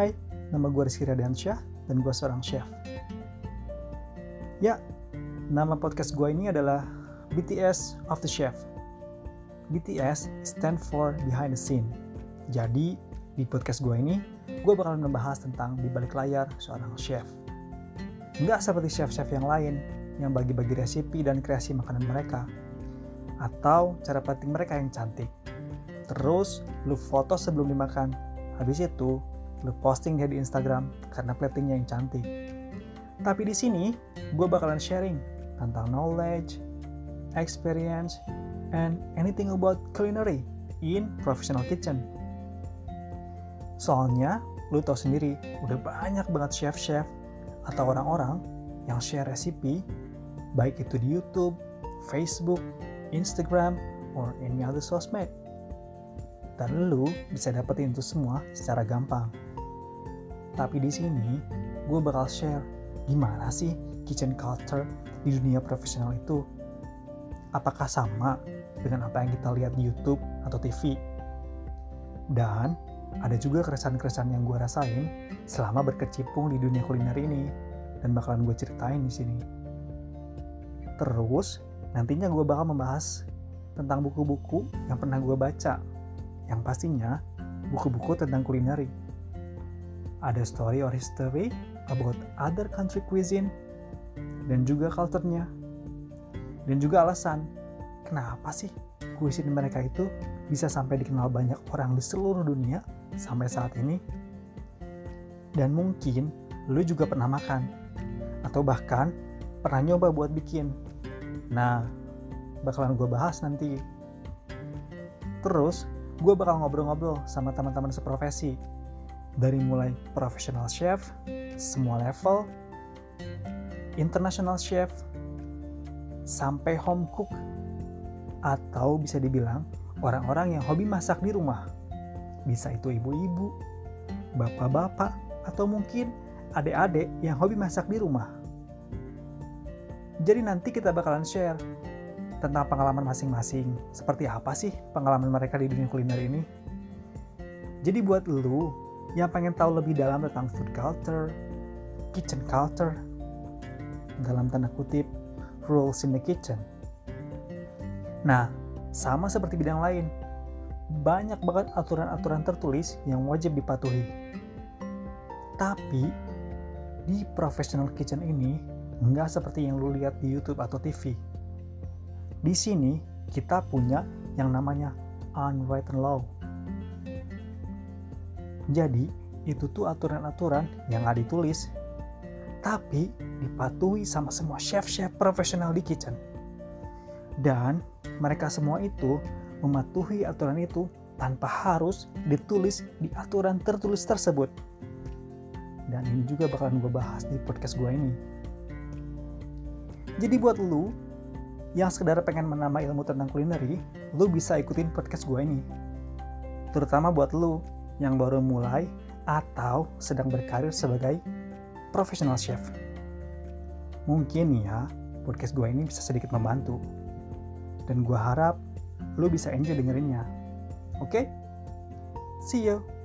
Hai, nama gue Rizky Radiansyah dan gue seorang chef. Ya, nama podcast gue ini adalah BTS of the Chef. BTS stand for behind the scene. Jadi, di podcast gue ini, gue bakalan membahas tentang di balik layar seorang chef. Nggak seperti chef-chef yang lain yang bagi-bagi resipi dan kreasi makanan mereka. Atau cara plating mereka yang cantik. Terus, lu foto sebelum dimakan. Habis itu, lu posting dia di Instagram karena platingnya yang cantik. Tapi di sini, gue bakalan sharing tentang knowledge, experience, and anything about culinary in professional kitchen. Soalnya, lu tau sendiri, udah banyak banget chef-chef atau orang-orang yang share resipi, baik itu di YouTube, Facebook, Instagram, or any other sosmed. Dan lu bisa dapetin itu semua secara gampang. Tapi di sini gue bakal share gimana sih kitchen culture di dunia profesional itu. Apakah sama dengan apa yang kita lihat di YouTube atau TV? Dan ada juga keresahan-keresahan yang gue rasain selama berkecimpung di dunia kuliner ini dan bakalan gue ceritain di sini. Terus nantinya gue bakal membahas tentang buku-buku yang pernah gue baca, yang pastinya buku-buku tentang kulineri ada story or history about other country cuisine dan juga culture-nya. Dan juga alasan kenapa sih cuisine mereka itu bisa sampai dikenal banyak orang di seluruh dunia sampai saat ini. Dan mungkin lu juga pernah makan atau bahkan pernah nyoba buat bikin. Nah, bakalan gue bahas nanti. Terus, gue bakal ngobrol-ngobrol sama teman-teman seprofesi dari mulai professional chef, semua level, international chef, sampai home cook, atau bisa dibilang orang-orang yang hobi masak di rumah. Bisa itu ibu-ibu, bapak-bapak, atau mungkin adik-adik yang hobi masak di rumah. Jadi nanti kita bakalan share tentang pengalaman masing-masing. Seperti apa sih pengalaman mereka di dunia kuliner ini? Jadi buat lu yang pengen tahu lebih dalam tentang food culture, kitchen culture, dalam tanda kutip, rules in the kitchen. Nah, sama seperti bidang lain, banyak banget aturan-aturan tertulis yang wajib dipatuhi. Tapi, di professional kitchen ini, nggak seperti yang lu lihat di YouTube atau TV. Di sini, kita punya yang namanya unwritten law jadi, itu tuh aturan-aturan yang gak ditulis, tapi dipatuhi sama semua chef-chef profesional di kitchen. Dan mereka semua itu mematuhi aturan itu tanpa harus ditulis di aturan tertulis tersebut. Dan ini juga bakalan gue bahas di podcast gue ini. Jadi buat lu yang sekedar pengen menambah ilmu tentang kulineri, lu bisa ikutin podcast gue ini. Terutama buat lu yang baru mulai atau sedang berkarir sebagai profesional chef. Mungkin ya, podcast gue ini bisa sedikit membantu. Dan gue harap lu bisa enjoy dengerinnya. Oke? Okay? See you!